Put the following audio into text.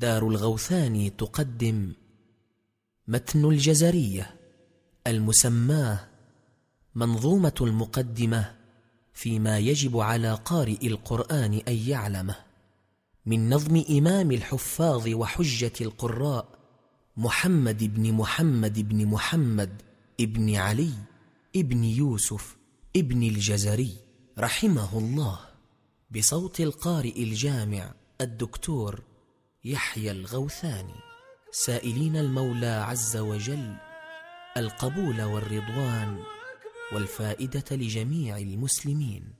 دار الغوثاني تقدم متن الجزرية المسماة منظومة المقدمة فيما يجب على قارئ القرآن أن يعلمه من نظم إمام الحفاظ وحجة القراء محمد بن محمد بن محمد ابن علي ابن يوسف ابن الجزري رحمه الله بصوت القارئ الجامع الدكتور يحيى الغوثاني. سائلين المولى عز وجل القبول والرضوان والفائدة لجميع المسلمين.